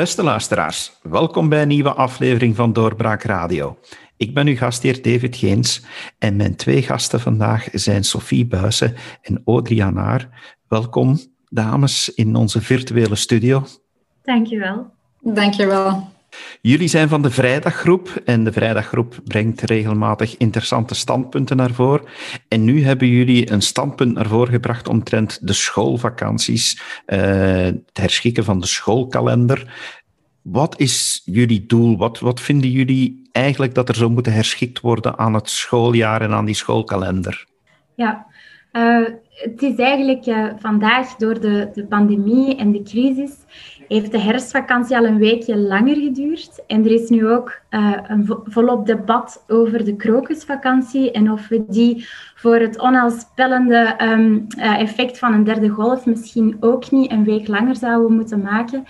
Beste luisteraars, welkom bij een nieuwe aflevering van Doorbraak Radio. Ik ben uw gastheer David Geens en mijn twee gasten vandaag zijn Sophie Buijsen en Audrey Naar. Welkom, dames, in onze virtuele studio. Dankjewel. Dankjewel. Jullie zijn van de Vrijdaggroep en de Vrijdaggroep brengt regelmatig interessante standpunten naar voren. En nu hebben jullie een standpunt naar voren gebracht omtrent de schoolvakanties, uh, het herschikken van de schoolkalender. Wat is jullie doel? Wat, wat vinden jullie eigenlijk dat er zou moeten herschikt worden aan het schooljaar en aan die schoolkalender? Ja, uh, het is eigenlijk uh, vandaag door de, de pandemie en de crisis heeft de herfstvakantie al een weekje langer geduurd. En er is nu ook uh, een volop debat over de krokusvakantie en of we die voor het onheilspellende um, uh, effect van een derde golf misschien ook niet een week langer zouden moeten maken.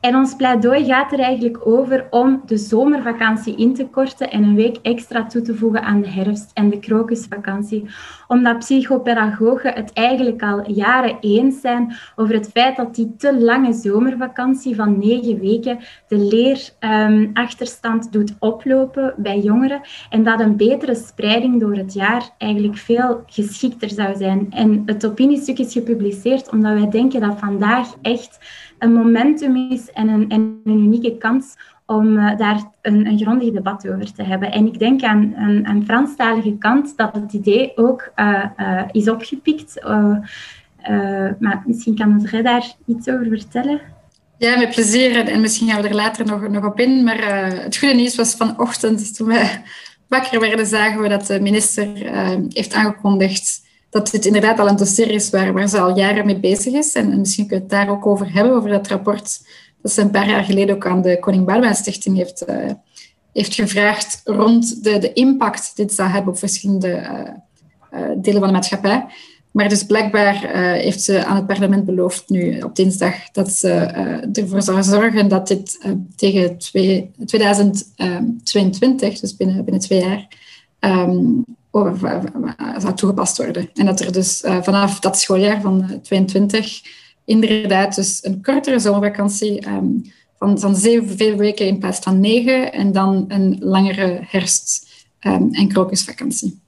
En ons pleidooi gaat er eigenlijk over om de zomervakantie in te korten en een week extra toe te voegen aan de herfst- en de krokusvakantie. Omdat psychopedagogen het eigenlijk al jaren eens zijn over het feit dat die te lange zomervakantie van negen weken de leerachterstand um, doet oplopen bij jongeren en dat een betere spreiding door het jaar eigenlijk veel geschikter zou zijn. En het opiniestuk is gepubliceerd omdat wij denken dat vandaag echt een momentum is en een, en een unieke kans om uh, daar een, een grondig debat over te hebben. En ik denk aan een aan Franstalige kant dat het idee ook uh, uh, is opgepikt. maar misschien kan André daar iets over vertellen. Ja, met plezier. En misschien gaan we er later nog, nog op in. Maar het goede nieuws was vanochtend, toen we wakker werden, zagen we dat de minister heeft aangekondigd dat dit inderdaad al een dossier is waar, waar ze al jaren mee bezig is. En, misschien kun je het daar ook over hebben, over dat rapport dat ze een paar jaar geleden ook aan de Koning Boudewijn Stichting heeft, uh, heeft gevraagd rond de, de impact dit zou hebben op verschillende uh, delen van de maatschappij. Maar dus blijkbaar heeft ze aan het parlement beloofd nu op dinsdag dat ze ervoor zou zorgen dat dit tegen twee, 2022, dus binnen, binnen twee jaar, um, zou toegepast worden. En dat er dus uh, vanaf dat schooljaar van 22 inderdaad dus een kortere zomervakantie um, van, van zeven weken in plaats van negen en dan een langere herfst- um, en krokusvakantie.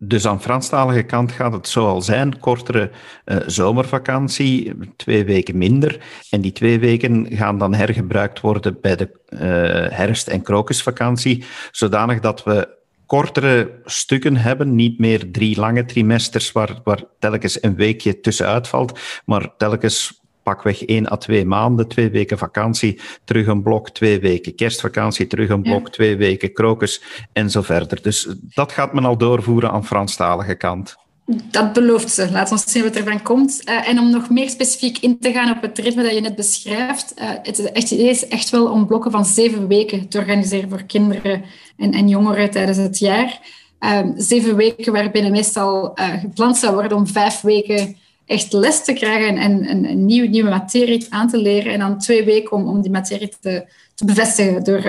Dus aan Franstalige kant gaat het zo al zijn, kortere uh, zomervakantie, twee weken minder. En die twee weken gaan dan hergebruikt worden bij de herfst- en krokusvakantie, zodanig dat we kortere stukken hebben, niet meer drie lange trimesters waar, waar telkens een weekje tussenuit valt, maar telkens pakweg één à twee maanden, twee weken vakantie, terug een blok, twee weken kerstvakantie, terug een blok, twee weken krokus en zo verder. Dus dat gaat men al doorvoeren aan Franstalige kant. Dat belooft ze. Laat ons zien wat er van komt. Uh, en om nog meer specifiek in te gaan op het ritme dat je net beschrijft. Uh, het, echt, het is echt wel om blokken van zeven weken te organiseren voor kinderen en, en jongeren tijdens het jaar. Uh, zeven weken waarbinnen meestal gepland zou worden om vijf weken echt les te krijgen en, en een nieuwe, nieuwe materie aan te leren. En dan twee weken om, om die materie te, te bevestigen door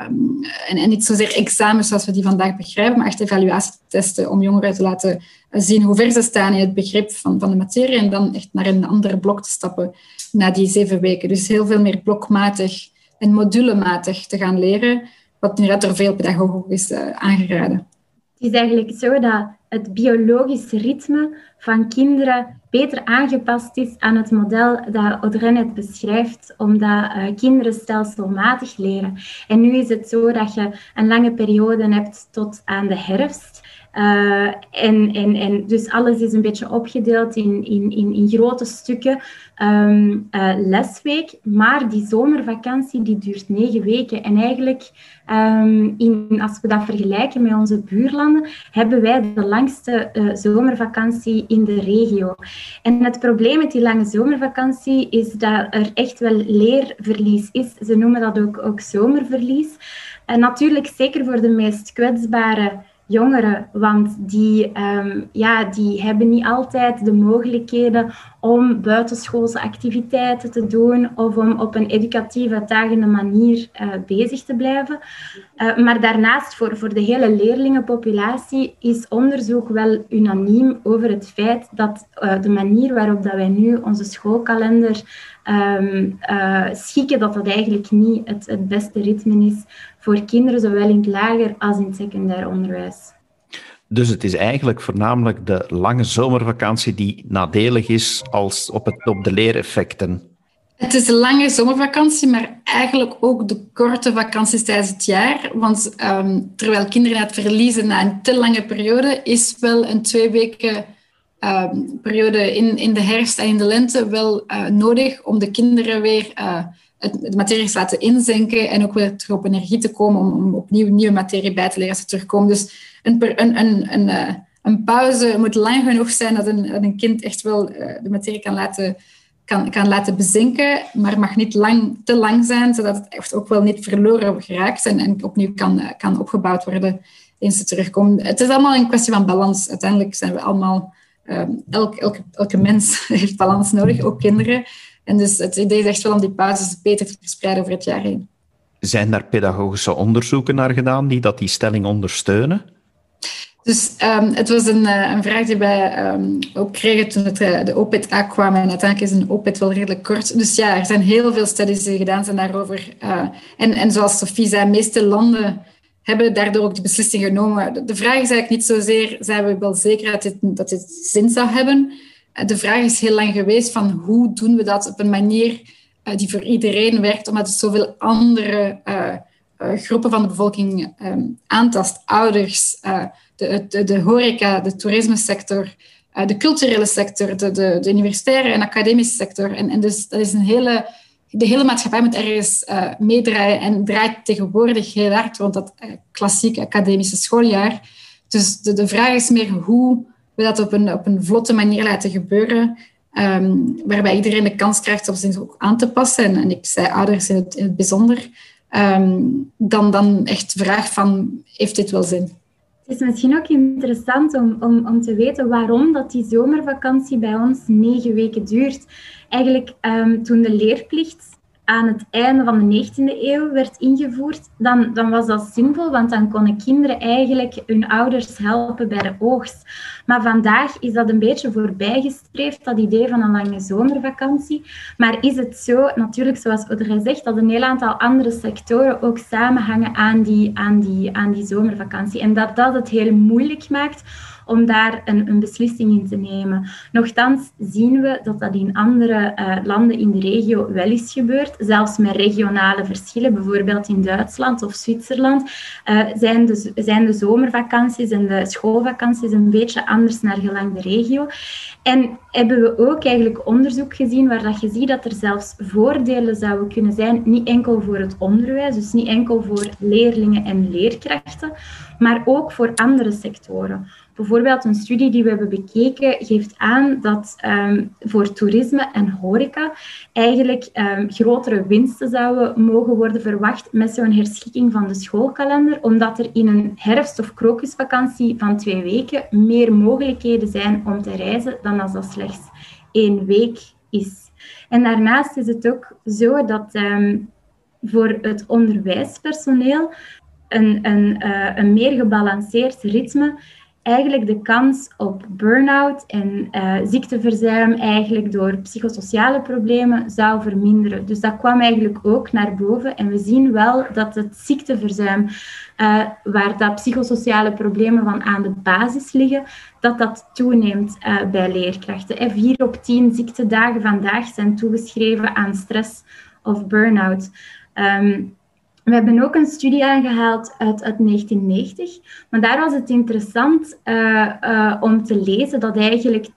Um, en, niet zozeer examens zoals we die vandaag begrijpen, maar echt evaluatietesten om jongeren te laten zien hoe ver ze staan in het begrip van, van de materie en dan echt naar een andere blok te stappen na die zeven weken. Dus heel veel meer blokmatig en modulematig te gaan leren, wat nu door veel pedagogen is uh, aangeraden. Het is eigenlijk zo dat het biologische ritme van kinderen beter aangepast is aan het model dat Audrey net beschrijft, omdat uh, kinderen stelselmatig leren. En nu is het zo dat je een lange periode hebt tot aan de herfst. Uh, en, en, en dus alles is een beetje opgedeeld in, in, in, in grote stukken um, lesweek. Maar die zomervakantie die duurt negen weken. En eigenlijk, um, in, als we dat vergelijken met onze buurlanden, hebben wij de langste uh, zomervakantie in de regio. En het probleem met die lange zomervakantie is dat er echt wel leerverlies is. Ze noemen dat ook, ook zomerverlies. En natuurlijk zeker voor de meest kwetsbare jongeren, want die, um, ja, die hebben niet altijd de mogelijkheden om buitenschoolse activiteiten te doen of om op een educatieve, uitdagende manier uh, bezig te blijven. Uh, maar daarnaast, voor, voor de hele leerlingenpopulatie, is onderzoek wel unaniem over het feit dat uh, de manier waarop dat wij nu onze schoolkalender um, schikken, dat dat eigenlijk niet het, het beste ritme is voor kinderen, zowel in het lager als in het secundair onderwijs. Dus het is eigenlijk voornamelijk de lange zomervakantie die nadelig is als op, het, op de leereffecten. Het is een lange zomervakantie, maar eigenlijk ook de korte vakanties tijdens het jaar. Want um, terwijl kinderen het verliezen na een te lange periode, is wel een twee weken um, periode in, in de herfst en in de lente wel uh, nodig om de kinderen weer uh, het, de materie te laten inzinken en ook weer terug op energie te komen om, om opnieuw nieuwe materie bij te leren als ze terugkomen. Dus een, een, een, een, uh, een pauze moet lang genoeg zijn dat een, een kind echt wel de materie kan laten kan, kan laten bezinken, maar mag niet lang, te lang zijn, zodat het echt ook wel niet verloren geraakt en, en opnieuw kan, kan opgebouwd worden eens ze terugkomen. Het is allemaal een kwestie van balans. Uiteindelijk zijn we allemaal, um, elke, elke mens heeft balans nodig, ook kinderen. En dus het idee is echt wel om die basis beter te verspreiden over het jaar heen. Zijn daar pedagogische onderzoeken naar gedaan die dat die stelling ondersteunen? Dus um, het was een, uh, een, vraag die wij um, ook kregen toen het, uh, de OPIT kwam. En uiteindelijk is een OPIT wel redelijk kort. Dus ja, er zijn heel veel studies die gedaan zijn daarover. Uh, en, en zoals Sofie zei, de meeste landen hebben daardoor ook de beslissing genomen. De, de vraag is eigenlijk niet zozeer, zijn we wel zeker dat dit, dat dit zin zou hebben? De vraag is heel lang geweest van hoe doen we dat op een manier die voor iedereen werkt, omdat het zoveel andere groepen van de bevolking um, aantast. Ouders, de, de, de horeca, de toerismesector, de culturele sector, de, de, de, universitaire en academische sector. En, en dus dat is een hele, de hele maatschappij moet ergens meedraaien en draait tegenwoordig heel hard rond dat uh, klassieke academische schooljaar. Dus de, de vraag is meer hoe dat op een, op een vlotte manier laten gebeuren, um, waarbij iedereen de kans krijgt om zich ook aan te passen. En, ik zei ouders in het, in het bijzonder. Um, dan, dan echt de vraag van, heeft dit wel zin? Het is misschien ook interessant om, om, om te weten waarom dat die zomervakantie bij ons negen weken duurt. Eigenlijk um, toen de leerplicht aan het einde van de 19e eeuw werd ingevoerd, dan, dan was dat simpel, want dan konden kinderen eigenlijk hun ouders helpen bij de oogst. Maar vandaag is dat een beetje voorbijgestreefd, dat idee van een lange zomervakantie. Maar is het zo, natuurlijk zoals Audrey zegt, dat een heel aantal andere sectoren ook samenhangen aan die, aan die, aan die zomervakantie. En dat dat het heel moeilijk maakt om daar een, een, beslissing in te nemen. Nochtans zien we dat dat in andere uh, landen in de regio wel is gebeurd, zelfs met regionale verschillen. Bijvoorbeeld in Duitsland of Zwitserland uh, zijn, de, zijn de zomervakanties en de schoolvakanties een beetje anders naar gelang de regio. En hebben we ook eigenlijk onderzoek gezien waar dat je ziet dat er zelfs voordelen zouden kunnen zijn, niet enkel voor het onderwijs, dus niet enkel voor leerlingen en leerkrachten, maar ook voor andere sectoren. Bijvoorbeeld een studie die we hebben bekeken geeft aan dat um, voor toerisme en horeca eigenlijk um, grotere winsten zouden mogen worden verwacht met zo'n herschikking van de schoolkalender, omdat er in een herfst- of krokusvakantie van twee weken meer mogelijkheden zijn om te reizen dan als dat slechts één week is. En daarnaast is het ook zo dat um, voor het onderwijspersoneel een, een, uh, een meer gebalanceerd ritme eigenlijk de kans op burn-out en uh, ziekteverzuim eigenlijk door psychosociale problemen zou verminderen. Dus dat kwam eigenlijk ook naar boven. En we zien wel dat het ziekteverzuim, uh, waar dat psychosociale problemen van aan de basis liggen, dat dat toeneemt uh, bij leerkrachten. En vier op tien ziektedagen vandaag zijn toegeschreven aan stress of burn-out. Um, we hebben ook een studie aangehaald uit, uit 1990, maar daar was het interessant uh, uh, om te lezen dat eigenlijk 62%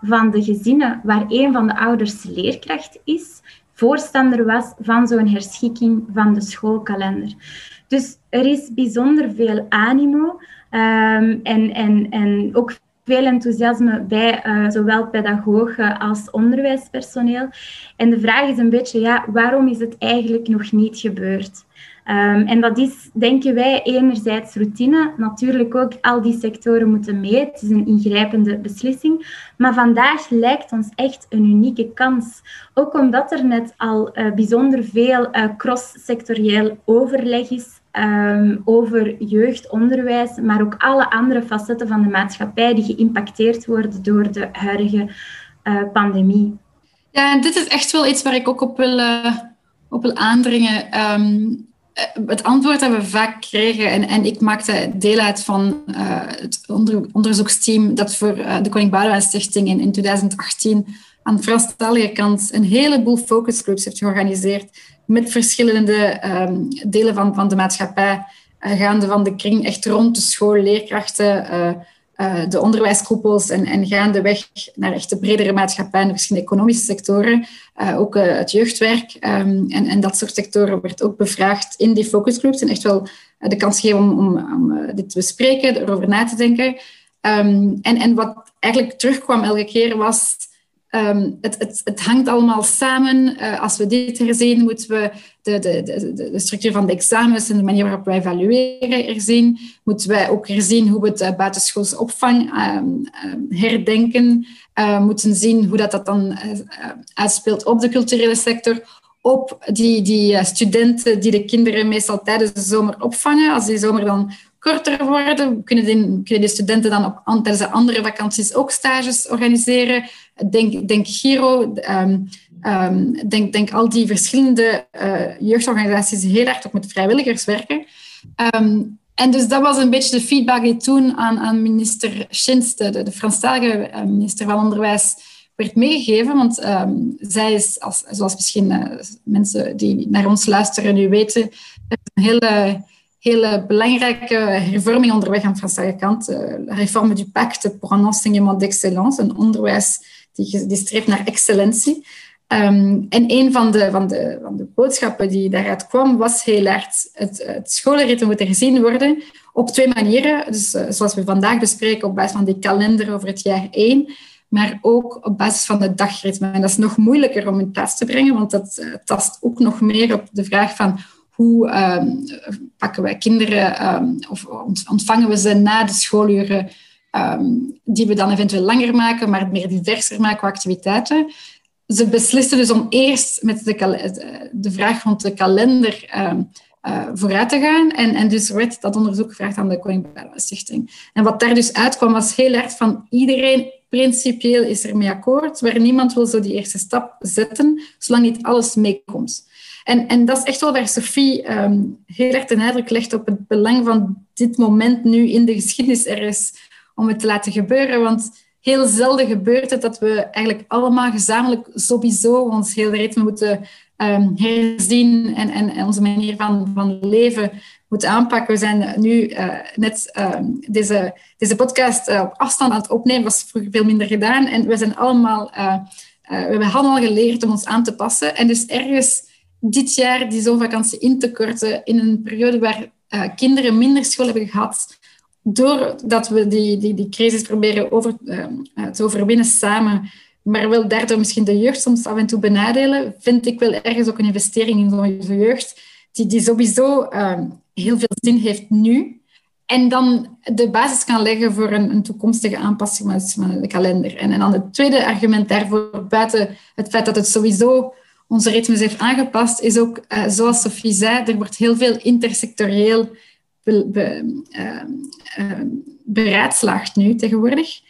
van de gezinnen waar een van de ouders leerkracht is, voorstander was van zo'n herschikking van de schoolkalender. Dus er is bijzonder veel animo um, en, en, en ook veel enthousiasme bij uh, zowel pedagogen als onderwijspersoneel. En de vraag is een beetje, ja, waarom is het eigenlijk nog niet gebeurd? Um, en dat is, denken wij, enerzijds routine. Natuurlijk ook, al die sectoren moeten mee. Het is een ingrijpende beslissing. Maar vandaag lijkt ons echt een unieke kans. Ook omdat er net al uh, bijzonder veel uh, cross-sectorieel overleg is um, over jeugdonderwijs, maar ook alle andere facetten van de maatschappij die geïmpacteerd worden door de huidige uh, pandemie. Ja, dit is echt wel iets waar ik ook op wil, op wil aandringen. Um, eh, het antwoord dat we vaak krijgen, en, en ik maakte deel uit van het onder, onderzoeksteam dat voor de Koning Boudewijn Stichting in, in 2018 aan de Franstalige kant een heleboel focusgroups heeft georganiseerd met verschillende um, delen van, van de maatschappij, uh, gaande van de kring echt rond de school, leerkrachten, uh, de onderwijskoepels en, en gaandeweg naar echt de bredere maatschappij en de verschillende economische sectoren. Ook het jeugdwerk um, en, en dat soort sectoren werd ook bevraagd in die focusgroups en echt wel de kans gegeven om, om, om dit te bespreken, erover na te denken. Um, en, en wat eigenlijk terugkwam elke keer was Um, het, het, het, hangt allemaal samen. Uh, als we dit herzien, moeten we de, de, de, structuur van de examens en de manier waarop we evalueren herzien. Moeten wij ook herzien hoe we de uh, buitenschoolse opvang um, um, herdenken. Uh, moeten zien hoe dat, dat dan uitspeelt op de culturele sector. Op die, die studenten die de kinderen meestal tijdens de zomer opvangen. Als die zomer dan korter worden, kunnen de, kunnen studenten dan op, tijdens de andere vakanties ook stages organiseren. Denk, denk Giro, um, um, denk, denk al die verschillende uh, jeugdorganisaties die heel erg ook met vrijwilligers werken. Um, en dus dat was een beetje de feedback die toen aan, aan minister Schins, de, de Franstalige eh, minister van Onderwijs, werd meegegeven. Want zij is, als, zoals misschien uh, mensen die naar ons luisteren nu weten, een hele hele belangrijke hervorming onderweg aan de Franse kant. Uh, la réforme du pacte pour un enseignement d'excellence, een onderwijs die, die streeft naar excellentie. Um, en een van de, van, de, van de boodschappen die daaruit kwam, was heel erg het, het scholenritme moet gezien worden op twee manieren. Dus, uh, zoals we vandaag bespreken, op basis van die kalender over het jaar 1, maar ook op basis van het dagritme. En dat is nog moeilijker om in plaats te brengen, want dat uh, tast ook nog meer op de vraag van hoe um, pakken wij kinderen um, of ontvangen we ze na de schooluren, um, die we dan eventueel langer maken, maar meer diverser maken qua activiteiten. Ze beslissen dus om eerst met de, de vraag rond de kalender uh, vooruit te gaan. En, en dus werd dat onderzoek gevraagd aan de Koning Stichting. En wat daar dus uitkwam, was heel erg van iedereen principieel is er mee akkoord, maar niemand wil zo die eerste stap zetten, zolang niet alles meekomt. En, en dat is echt wel waar Sophie um, heel erg de nadruk legt op het belang van dit moment nu in de geschiedenis er is om het te laten gebeuren. Want heel zelden gebeurt het dat we eigenlijk allemaal gezamenlijk sowieso ons hele ritme moeten um, herzien en, en, onze manier van, van leven moeten aanpakken. We zijn nu uh, net um, deze, deze podcast uh, op afstand aan het opnemen, was vroeger veel minder gedaan. En we zijn allemaal, uh, we hebben allemaal geleerd om ons aan te passen. En dus ergens dit jaar die zomervakantie in te korten in een periode waar uh, kinderen minder school hebben gehad, doordat we die, die, die crisis proberen over, uh, te overwinnen samen, maar wel daardoor misschien de jeugd soms af en toe benadelen, vind ik wel ergens ook een investering in zo'n jeugd, die, die sowieso uh, heel veel zin heeft nu. En dan de basis kan leggen voor een, een toekomstige aanpassing van de kalender. En, en dan het tweede argument daarvoor, buiten het feit dat het sowieso onze ritmes heeft aangepast, is ook, uh, zoals Sophie zei, er wordt heel veel intersectorieel be, uh, beraadslaagd nu tegenwoordig.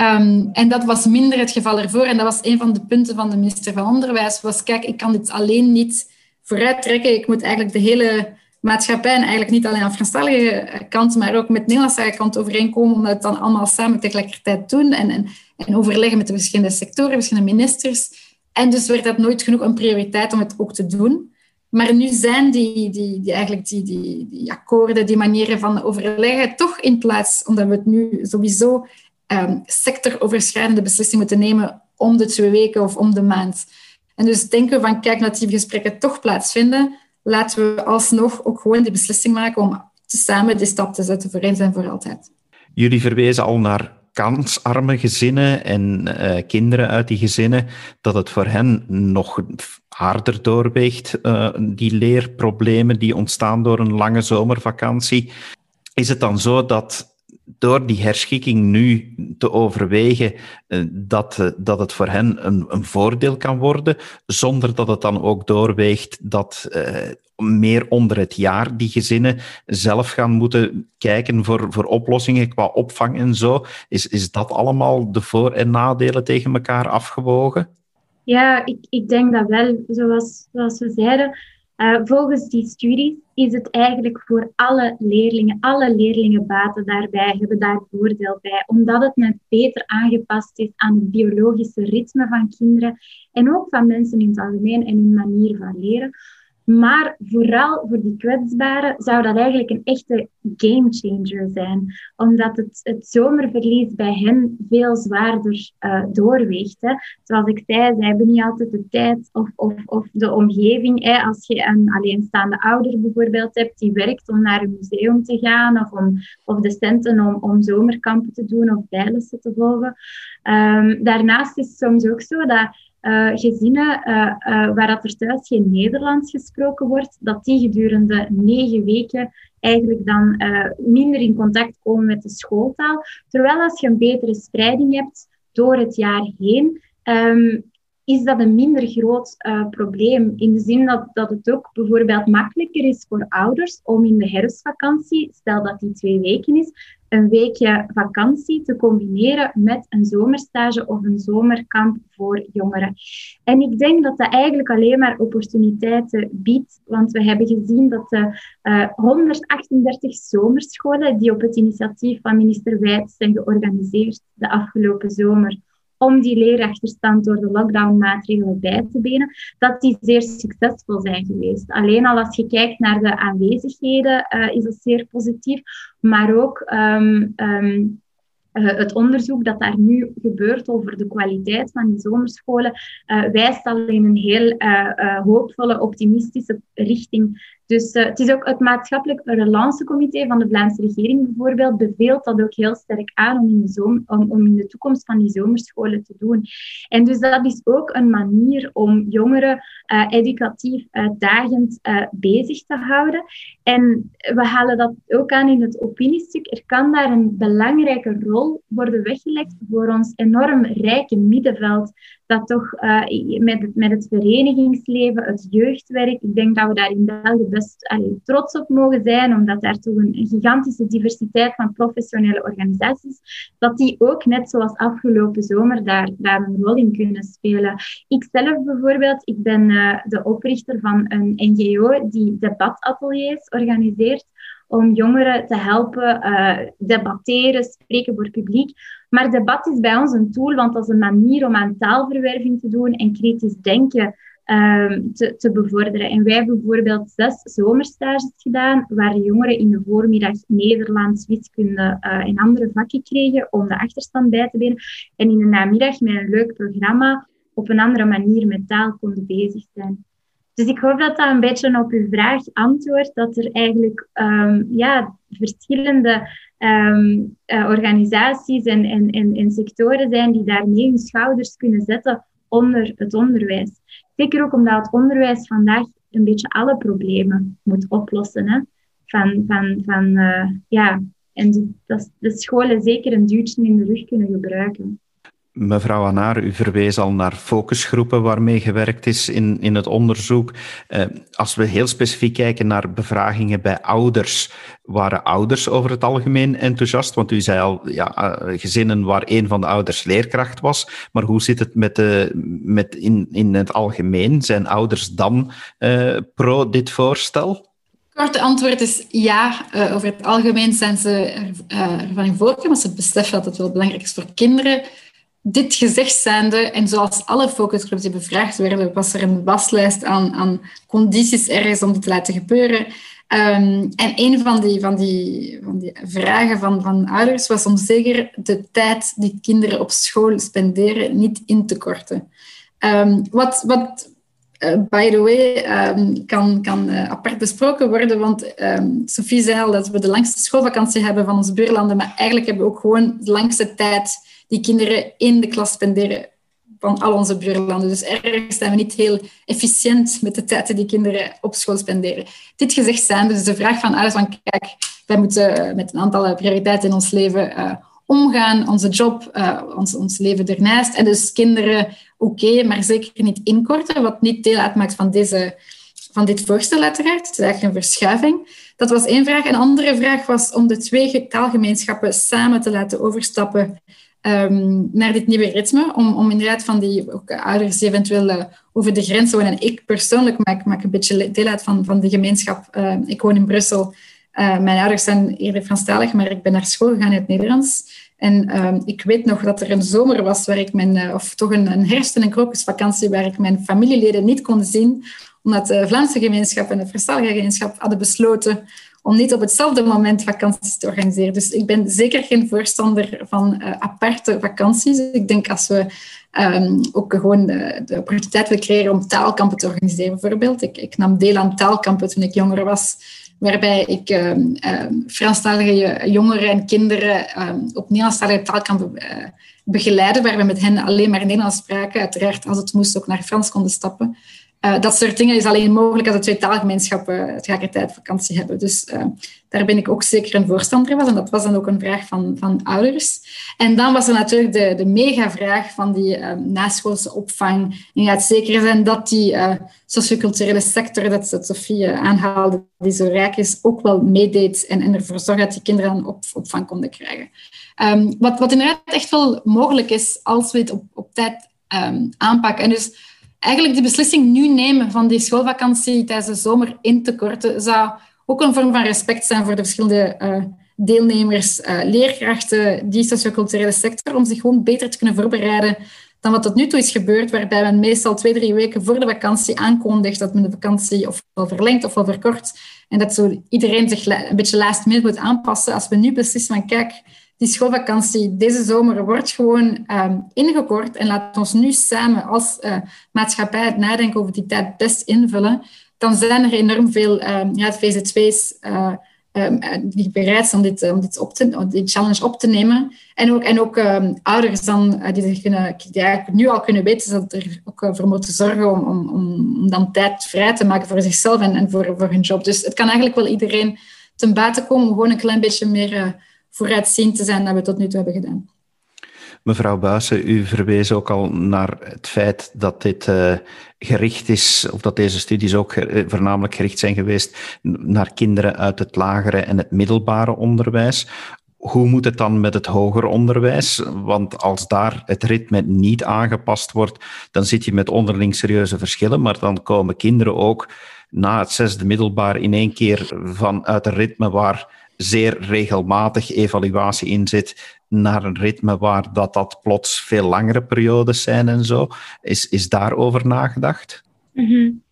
Um, en dat was minder het geval ervoor. En dat was een van de punten van de minister van Onderwijs. Was, kijk, ik kan dit alleen niet vooruit trekken. Ik moet eigenlijk de hele maatschappij, en eigenlijk niet alleen aan Franstalige kant, maar ook met de Nederlandse kant overeenkomen, om dat dan allemaal samen tegelijkertijd doen en, en, en overleggen met de verschillende sectoren, verschillende ministers. En dus werd dat nooit genoeg een prioriteit om het ook te doen. Maar nu zijn die, die, die, eigenlijk die, die, die akkoorden, die manieren van overleggen, toch in plaats, omdat we het nu sowieso um, sectoroverschrijdende beslissingen moeten nemen om de twee weken of om de maand. En dus denken we van, kijk, dat die gesprekken toch plaatsvinden, laten we alsnog ook gewoon die beslissing maken om samen die stap te zetten voor eens en voor altijd. Jullie verwezen al naar kansarme gezinnen en uh, kinderen uit die gezinnen, dat het voor hen nog harder doorweegt, uh, die leerproblemen die ontstaan door een lange zomervakantie. Is het dan zo dat door die herschikking nu te overwegen uh, dat, dat het voor hen een, een, voordeel kan worden, zonder dat het dan ook doorweegt dat meer onder het jaar die gezinnen zelf gaan moeten kijken voor, voor oplossingen qua opvang en zo. Is, is dat allemaal de voor- en nadelen tegen elkaar afgewogen? Ja, ik, ik denk dat wel. Zoals, zoals we zeiden, uh, volgens die studies is het eigenlijk voor alle leerlingen, alle leerlingen baten daarbij, hebben daar voordeel bij, omdat het net beter aangepast is aan het biologische ritme van kinderen en ook van mensen in het algemeen en hun manier van leren. Maar vooral voor die kwetsbaren zou dat eigenlijk een echte gamechanger zijn. Omdat het, het zomerverlies bij hen veel zwaarder uh, doorweegt. Hè. Zoals ik zei, ze hebben niet altijd de tijd of, of, of de omgeving. Hè. Als je een alleenstaande ouder bijvoorbeeld hebt die werkt om naar een museum te gaan of, om, of de centen om, om zomerkampen te doen of bijlessen te volgen. Um, daarnaast is het soms ook zo dat uh, gezinnen uh, uh, waar dat er thuis geen Nederlands gesproken wordt, dat die gedurende negen weken eigenlijk dan minder in contact komen met de schooltaal. Terwijl als je een betere spreiding hebt door het jaar heen, um, is dat een minder groot probleem. In de zin dat, dat het ook bijvoorbeeld makkelijker is voor ouders om in de herfstvakantie, stel dat die twee weken is, een weekje vakantie te combineren met een zomerstage of een zomerkamp voor jongeren. En ik denk dat dat eigenlijk alleen maar opportuniteiten biedt, want we hebben gezien dat de uh, 138 zomerscholen die op het initiatief van minister Wijts zijn georganiseerd de afgelopen zomer, om die leerachterstand door de lockdownmaatregelen bij te benen, dat die zeer succesvol zijn geweest. Alleen al als je kijkt naar de aanwezigheden, uh, is dat zeer positief. Maar ook um, um, uh, het onderzoek dat daar nu gebeurt over de kwaliteit van die zomerscholen uh, wijst al in een heel hoopvolle, optimistische richting. Dus uh, het is ook het maatschappelijk relancecomité van de Vlaamse regering bijvoorbeeld beveelt dat ook heel sterk aan om in, de om, in de toekomst van die zomerscholen te doen. En dus dat is ook een manier om jongeren uh, educatief uitdagend uh, bezig te houden. En we halen dat ook aan in het opiniestuk. Er kan daar een belangrijke rol worden weggelegd voor ons enorm rijke middenveld dat toch uh, met, met het verenigingsleven, het jeugdwerk, ik denk dat we daar in België best allee, trots op mogen zijn, omdat daar toch een, gigantische diversiteit van professionele organisaties, dat die ook net zoals afgelopen zomer daar, daar een rol in kunnen spelen. Ik zelf bijvoorbeeld, ik ben uh, de oprichter van een NGO die debatateliers organiseert om jongeren te helpen uh, debatteren, spreken voor publiek. Maar debat is bij ons een tool, want dat is een manier om aan taalverwerving te doen en kritisch denken uh, te, te, bevorderen. En wij hebben bijvoorbeeld zes zomerstages gedaan, waar jongeren in de voormiddag Nederlands, wiskunde uh, en andere vakken kregen om de achterstand bij te benen. En in de namiddag met een leuk programma op een andere manier met taal konden bezig zijn. Dus ik hoop dat dat een beetje op uw vraag antwoordt, dat er eigenlijk um, ja, verschillende um, uh, organisaties en, en, en, en, sectoren zijn die daarmee hun schouders kunnen zetten onder het onderwijs. Zeker ook omdat het onderwijs vandaag een beetje alle problemen moet oplossen. Hè? Van, van, van, uh, ja, en dat de scholen zeker een duwtje in de rug kunnen gebruiken. Mevrouw Anaar, u verwees al naar focusgroepen waarmee gewerkt is in, in het onderzoek. Eh, als we heel specifiek kijken naar bevragingen bij ouders, waren ouders over het algemeen enthousiast? Want u zei al, ja, uh, gezinnen waar een van de ouders leerkracht was. Maar hoe zit het met, de, met in, in het algemeen? Zijn ouders dan uh, pro dit voorstel? Korte antwoord is ja. Uh, over het algemeen zijn ze er, ervan in voorgekomen, maar ze beseffen dat het wel belangrijk is voor kinderen dit gezegd zijnde, en zoals alle focusgroeps die bevraagd werden, was er een waslijst aan, aan condities ergens om dit te laten gebeuren. Um, en een van die, van die, van die vragen van, van ouders was om zeker de tijd die kinderen op school spenderen niet in te korten. Um, wat, wat by the way, ehm, kan, kan apart besproken worden, want Sophie zei al dat we de langste schoolvakantie hebben van onze buurlanden, maar eigenlijk hebben we ook gewoon de langste tijd die kinderen in de klas spenderen van al onze buurlanden. Dus ergens zijn we niet heel efficiënt met de tijd die kinderen op school spenderen. Dit gezegd zijn, dus de vraag van alles van kijk, wij moeten met een aantal prioriteiten in ons leven uh, omgaan, onze job, uh, ons, ons leven ernaast. En dus kinderen oké, maar zeker niet inkorten, wat niet deel uitmaakt van, deze, van dit voorstel uiteraard. Het is eigenlijk een verschuiving. Dat was één vraag. Een andere vraag was om de twee taalgemeenschappen samen te laten overstappen um, naar dit nieuwe ritme. Om, om inderdaad van die ook ouders die eventueel uh, over de grens wonen. En ik persoonlijk maak, maak een beetje deel uit van, van de gemeenschap. Uh, ik woon in Brussel. Uh, mijn ouders zijn eerder Franstalig, maar ik ben naar school gegaan in het Nederlands. En ehm, ik weet nog dat er een zomer was waar ik mijn, of toch een, een herfst- en een krokusvakantie, waar ik mijn familieleden niet kon zien, omdat de Vlaamse gemeenschap en de Franstalige gemeenschap hadden besloten om niet op hetzelfde moment vakanties te organiseren. Dus ik ben zeker geen voorstander van uh, aparte vakanties. Ik denk als we um, ook gewoon de, de, opportuniteit willen creëren om taalkampen te organiseren, bijvoorbeeld. Ik, ik, nam deel aan taalkampen toen ik jonger was, waarbij ik um, um, Franstalige jongeren en kinderen op Nederlandstalige taalkampen uh, begeleidde, waar we met hen alleen maar Nederlands spraken. Uiteraard, als het moest, ook naar Frans konden stappen. Uh, dat soort dingen is alleen mogelijk als de twee taalgemeenschappen tegelijkertijd vakantie hebben. Dus uh, daar ben ik ook zeker een voorstander van. En dat was dan ook een vraag van, van ouders. En dan was er natuurlijk de, de mega-vraag van die uh, naschoolse opvang. En zeker zijn dat die socioculturele sector, dat, dat Sofie aanhaalde, die zo rijk is, ook wel meedeed en, en ervoor zorgt dat die kinderen op, opvang konden krijgen. Um, wat, wat inderdaad echt wel mogelijk is als we het op, op tijd um, aanpakken. En dus eigenlijk de beslissing nu nemen van die schoolvakantie tijdens de zomer in te korten, zou ook een vorm van respect zijn voor de verschillende uh, deelnemers, uh, leerkrachten, die socioculturele sector, om zich gewoon beter te kunnen voorbereiden dan wat tot nu toe is gebeurd, waarbij men meestal twee, drie weken voor de vakantie aankondigt dat men de vakantie ofwel verlengt ofwel verkort. En dat zo iedereen zich een beetje last minute moet aanpassen. Als we nu beslissen van kijk, die schoolvakantie deze zomer wordt gewoon um, ingekort en laat ons nu samen als uh, maatschappij het nadenken over die tijd best invullen, dan zijn er enorm veel um, ja, VZ2's uh, um, die bereid zijn om dit, om dit op te, om die challenge op te nemen. En ook, en ook ouders dan, uh, die, kunnen, die nu al kunnen weten dat er ook voor moeten zorgen om, om, om dan tijd vrij te maken voor zichzelf en, en voor, voor hun job. Dus het kan eigenlijk wel iedereen ten bate komen om gewoon een klein beetje meer vooruitziend te zijn dat we tot nu toe hebben gedaan. Mevrouw Buijsen, u verwees ook al naar het feit dat dit uh, gericht is, of dat deze studies ook uh, voornamelijk gericht zijn geweest naar kinderen uit het lagere en het middelbare onderwijs. Hoe moet het dan met het hoger onderwijs? Want als daar het ritme niet aangepast wordt, dan zit je met onderling serieuze verschillen, maar dan komen kinderen ook na het zesde middelbaar in één keer vanuit een ritme waar zeer regelmatig evaluatie in zit naar een ritme waar dat, dat plots veel langere periodes zijn en zo. Is, is daarover nagedacht? Mm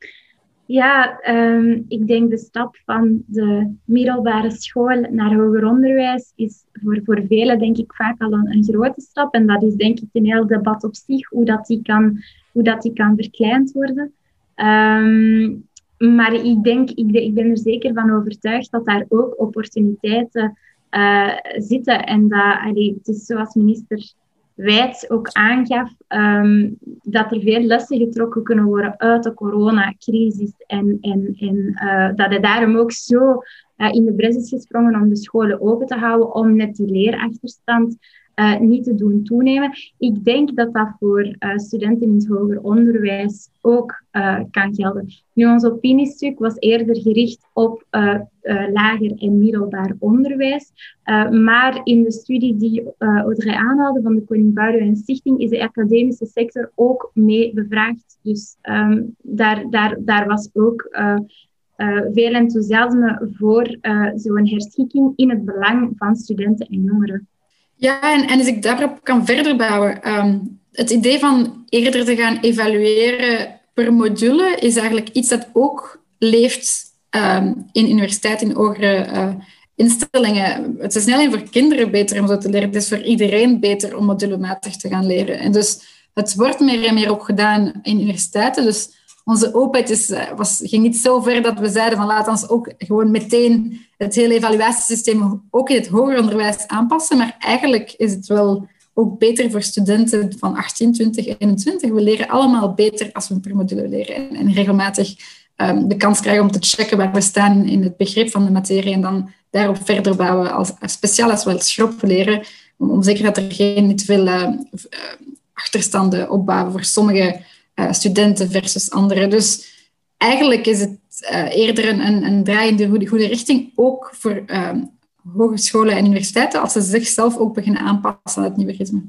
Ja, um, ik denk de stap van de middelbare school naar hoger onderwijs is voor, voor velen denk ik vaak al een, grote stap. En dat is denk ik een heel debat op zich, hoe dat die kan, hoe dat die kan verkleind worden. Um, maar ik denk, ik, ik, ben er zeker van overtuigd dat daar ook opportuniteiten uh, zitten. En dat, allee, het is zoals minister Wijts ook aangaf, um, dat er veel lessen getrokken kunnen worden uit de coronacrisis. En, en, en uh, dat hij daarom ook zo uh, in de bres is gesprongen om de scholen open te houden, om net die leerachterstand uh, niet te doen toenemen. Ik denk dat dat voor uh, studenten in het hoger onderwijs ook uh, kan gelden. Nu, ons opiniestuk was eerder gericht op lager en middelbaar onderwijs. maar in de studie die Audrey aanhaalde van de Koning Boudewijn Stichting is de academische sector ook mee bevraagd. Dus um, daar, daar, daar was ook veel enthousiasme voor zo'n herschikking in het belang van studenten en jongeren. Ja, en, en als ik daarop kan verder bouwen. Ehm, het idee van eerder te gaan evalueren per module is eigenlijk iets dat ook leeft um, in universiteiten, in hogere uh, instellingen. Het is niet alleen voor kinderen beter om zo te leren, het is voor iedereen beter om modulematig te gaan leren. En dus het wordt meer en meer ook gedaan in universiteiten. Dus onze openheid is, eh, was, ging niet zo ver dat we zeiden van laat ons ook gewoon meteen het hele evaluatiesysteem ook in het hoger onderwijs aanpassen. Maar eigenlijk is het wel ook beter voor studenten van 18, 20, 21. We leren allemaal beter als we per module leren en, regelmatig um, de kans krijgen om te checken waar we staan in het begrip van de materie en dan daarop verder bouwen, als, speciaal als we het schrop leren, om, om zeker dat er geen niet veel uh, achterstanden opbouwen voor sommige uh, studenten versus anderen. Dus eigenlijk is het uh, eerder een, een, een goede, goede richting, ook voor ehm, hogescholen en universiteiten, als ze zichzelf ook beginnen aanpassen aan het nieuwe ritme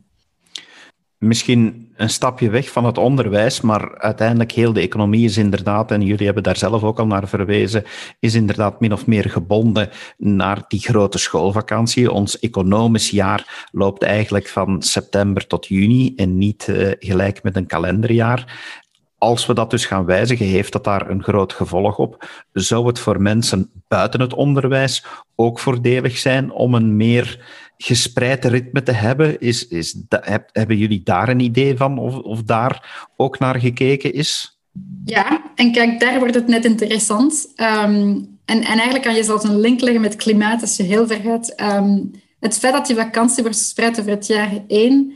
misschien een stapje weg van het onderwijs, maar uiteindelijk heel de economie is inderdaad, en jullie hebben daar zelf ook al naar verwezen, is inderdaad min of meer gebonden naar die grote schoolvakantie. Ons economisch jaar loopt eigenlijk van september tot juni en niet uh, gelijk met een kalenderjaar. Als we dat dus gaan wijzigen, heeft dat daar een groot gevolg op. Zou het voor mensen buiten het onderwijs ook voordelig zijn om een meer gespreid ritme te hebben. Is, is, hebben jullie daar een idee van of, of daar ook naar gekeken is? Ja, en kijk, daar wordt het net interessant. Ehm, en, en eigenlijk kan je zelfs een link leggen met klimaat als je heel ver gaat. Ehm, het feit dat die vakantie wordt verspreid over het jaar één,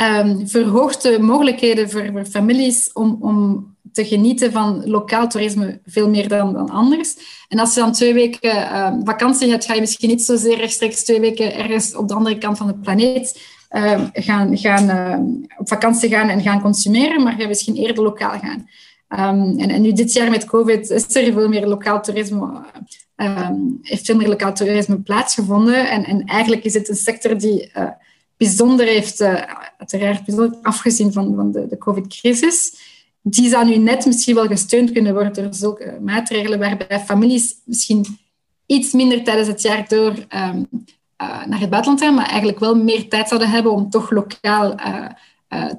um, verhoogt de mogelijkheden voor, families om, om te genieten van lokaal toerisme veel meer dan, dan anders. En als je dan twee weken uh, vakantie hebt, ga je misschien niet zozeer rechtstreeks twee weken ergens op de andere kant van de planeet uh, gaan, gaan, op vakantie gaan en gaan consumeren, maar ga je misschien eerder lokaal gaan. En, nu dit jaar met COVID is er veel meer lokaal toerisme, um, heeft veel meer lokaal toerisme plaatsgevonden. En, en eigenlijk is het een sector die bijzonder heeft, uiteraard bijzonder afgezien van, van de, de COVID-crisis die zou nu net misschien wel gesteund kunnen worden door zulke maatregelen waarbij families misschien iets minder tijdens het jaar door um, uh, naar het buitenland gaan, maar eigenlijk wel meer tijd zouden hebben om toch lokaal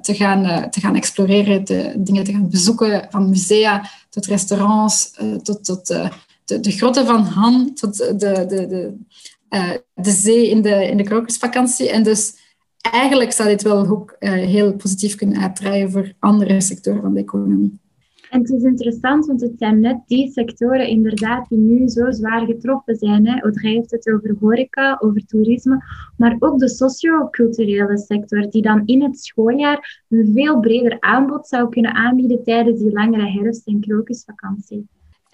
te, gaan, te gaan exploreren, de dingen te gaan bezoeken, van musea tot restaurants, tot, tot de, de grotten van Han, tot de, de, de, de zee in de, in de krokusvakantie. En dus eigenlijk zou dit wel ook uh, heel positief kunnen uitdraaien voor andere sectoren van de economie. En het is interessant, want het zijn net die sectoren inderdaad die nu zo zwaar getroffen zijn. Hè. Audrey heeft het over horeca, over toerisme, maar ook de socio-culturele sector, die dan in het schooljaar een veel breder aanbod zou kunnen aanbieden tijdens die langere herfst- en krokusvakantie.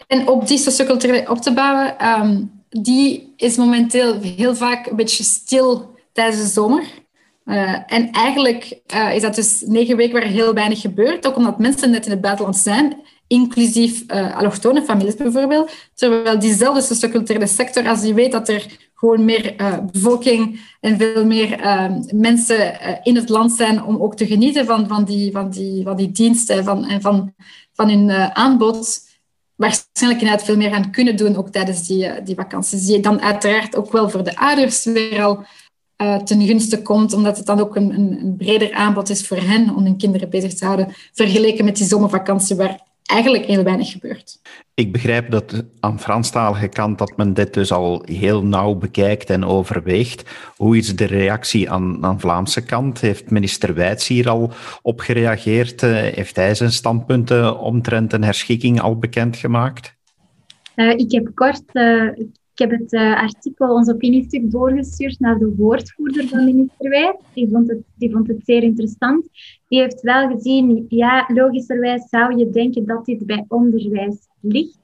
En op die socioculturele op te bouwen, um, die is momenteel heel vaak een beetje stil tijdens de zomer. Uh, en eigenlijk uh, is dat dus negen weken waar heel weinig gebeurt, ook omdat mensen net in het buitenland zijn, inclusief uh, allochtone families bijvoorbeeld. Terwijl diezelfde socioculturele sector, als die weet dat er gewoon meer bevolking en veel meer mensen in het land zijn om ook te genieten van, van, die, van, die, die diensten van, en van, van hun aanbod, waarschijnlijk inderdaad veel meer gaan kunnen doen, ook tijdens die, die vakanties. Die dan uiteraard ook wel voor de ouders weer al uh, ten gunste komt, omdat het dan ook een, een, een, breder aanbod is voor hen om hun kinderen bezig te houden, vergeleken met die zomervakantie waar eigenlijk heel weinig gebeurt. Ik begrijp dat aan Franstalige kant dat men dit dus al heel nauw bekijkt en overweegt. Hoe is de reactie aan, aan Vlaamse kant? Heeft minister Wijts hier al op gereageerd? Uh, heeft hij zijn standpunten omtrent een herschikking al bekendgemaakt? Uh, ik heb kort ik heb het uh, artikel, ons opiniestuk, doorgestuurd naar de woordvoerder van minister Wijs. Die vond, het, die vond het zeer interessant. Die heeft wel gezien, ja, logischerwijs zou je denken dat dit bij onderwijs ligt.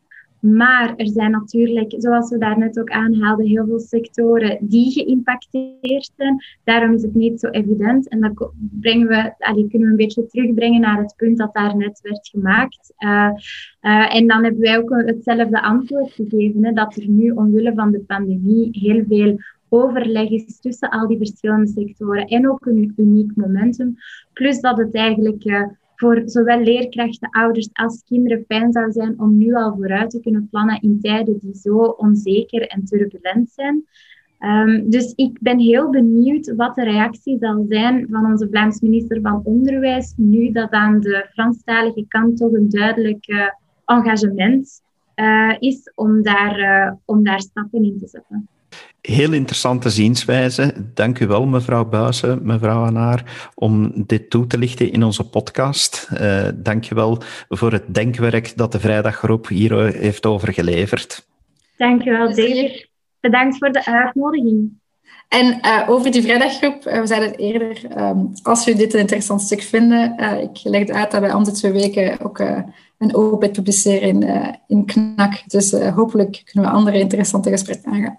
Maar er zijn natuurlijk, zoals we daarnet ook aanhaalden, heel veel sectoren die geïmpacteerd zijn. Daarom is het niet zo evident. En dan brengen we, kunnen we een beetje terugbrengen naar het punt dat daar net werd gemaakt. Uh, uh, en dan hebben wij ook hetzelfde antwoord gegeven, dat er nu omwille van de pandemie heel veel overleg is tussen al die verschillende sectoren en ook een uniek momentum. Plus dat het eigenlijk uh, voor zowel leerkrachten, ouders als kinderen fijn zou zijn om nu al vooruit te kunnen plannen in tijden die zo onzeker en turbulent zijn. Um, dus ik ben heel benieuwd wat de reactie zal zijn van onze Vlaams minister van Onderwijs, nu dat aan de Franstalige kant toch een duidelijk uh, engagement uh, is om daar, uh, om daar stappen in te zetten. Heel interessante zienswijze. Dank u wel, mevrouw Buizen, mevrouw Anaar, om dit toe te lichten in onze podcast. Uh, dank je wel voor het denkwerk dat de Vrijdaggroep hier heeft overgeleverd. Dank je wel, David. Bedankt voor de uitnodiging. En uh, over die vrijdaggroep, uh, we zeiden het eerder, um, als jullie dit een interessant stuk vinden, uh, ik leg uit dat wij om de twee weken ook een open publiceren in, in KNAK. Dus hopelijk kunnen we andere interessante gesprekken aangaan.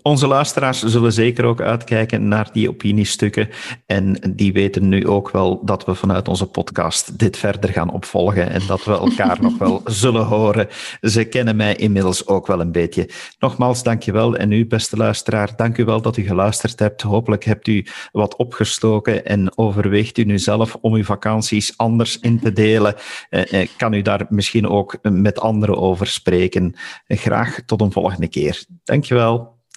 Onze luisteraars zullen zeker ook uitkijken naar die opiniestukken. En die weten nu ook wel dat we vanuit onze podcast dit verder gaan opvolgen en dat we elkaar nog wel zullen horen. Ze kennen mij inmiddels ook wel een beetje. Nogmaals, dankjewel. En u, beste luisteraar, dank u wel dat u geluisterd hebt. Hopelijk hebt u wat opgestoken en overweegt u nu zelf om uw vakanties anders in te delen. Eh, eh, kan u daar misschien ook met anderen over spreken. Graag tot een volgende keer. Dankjewel.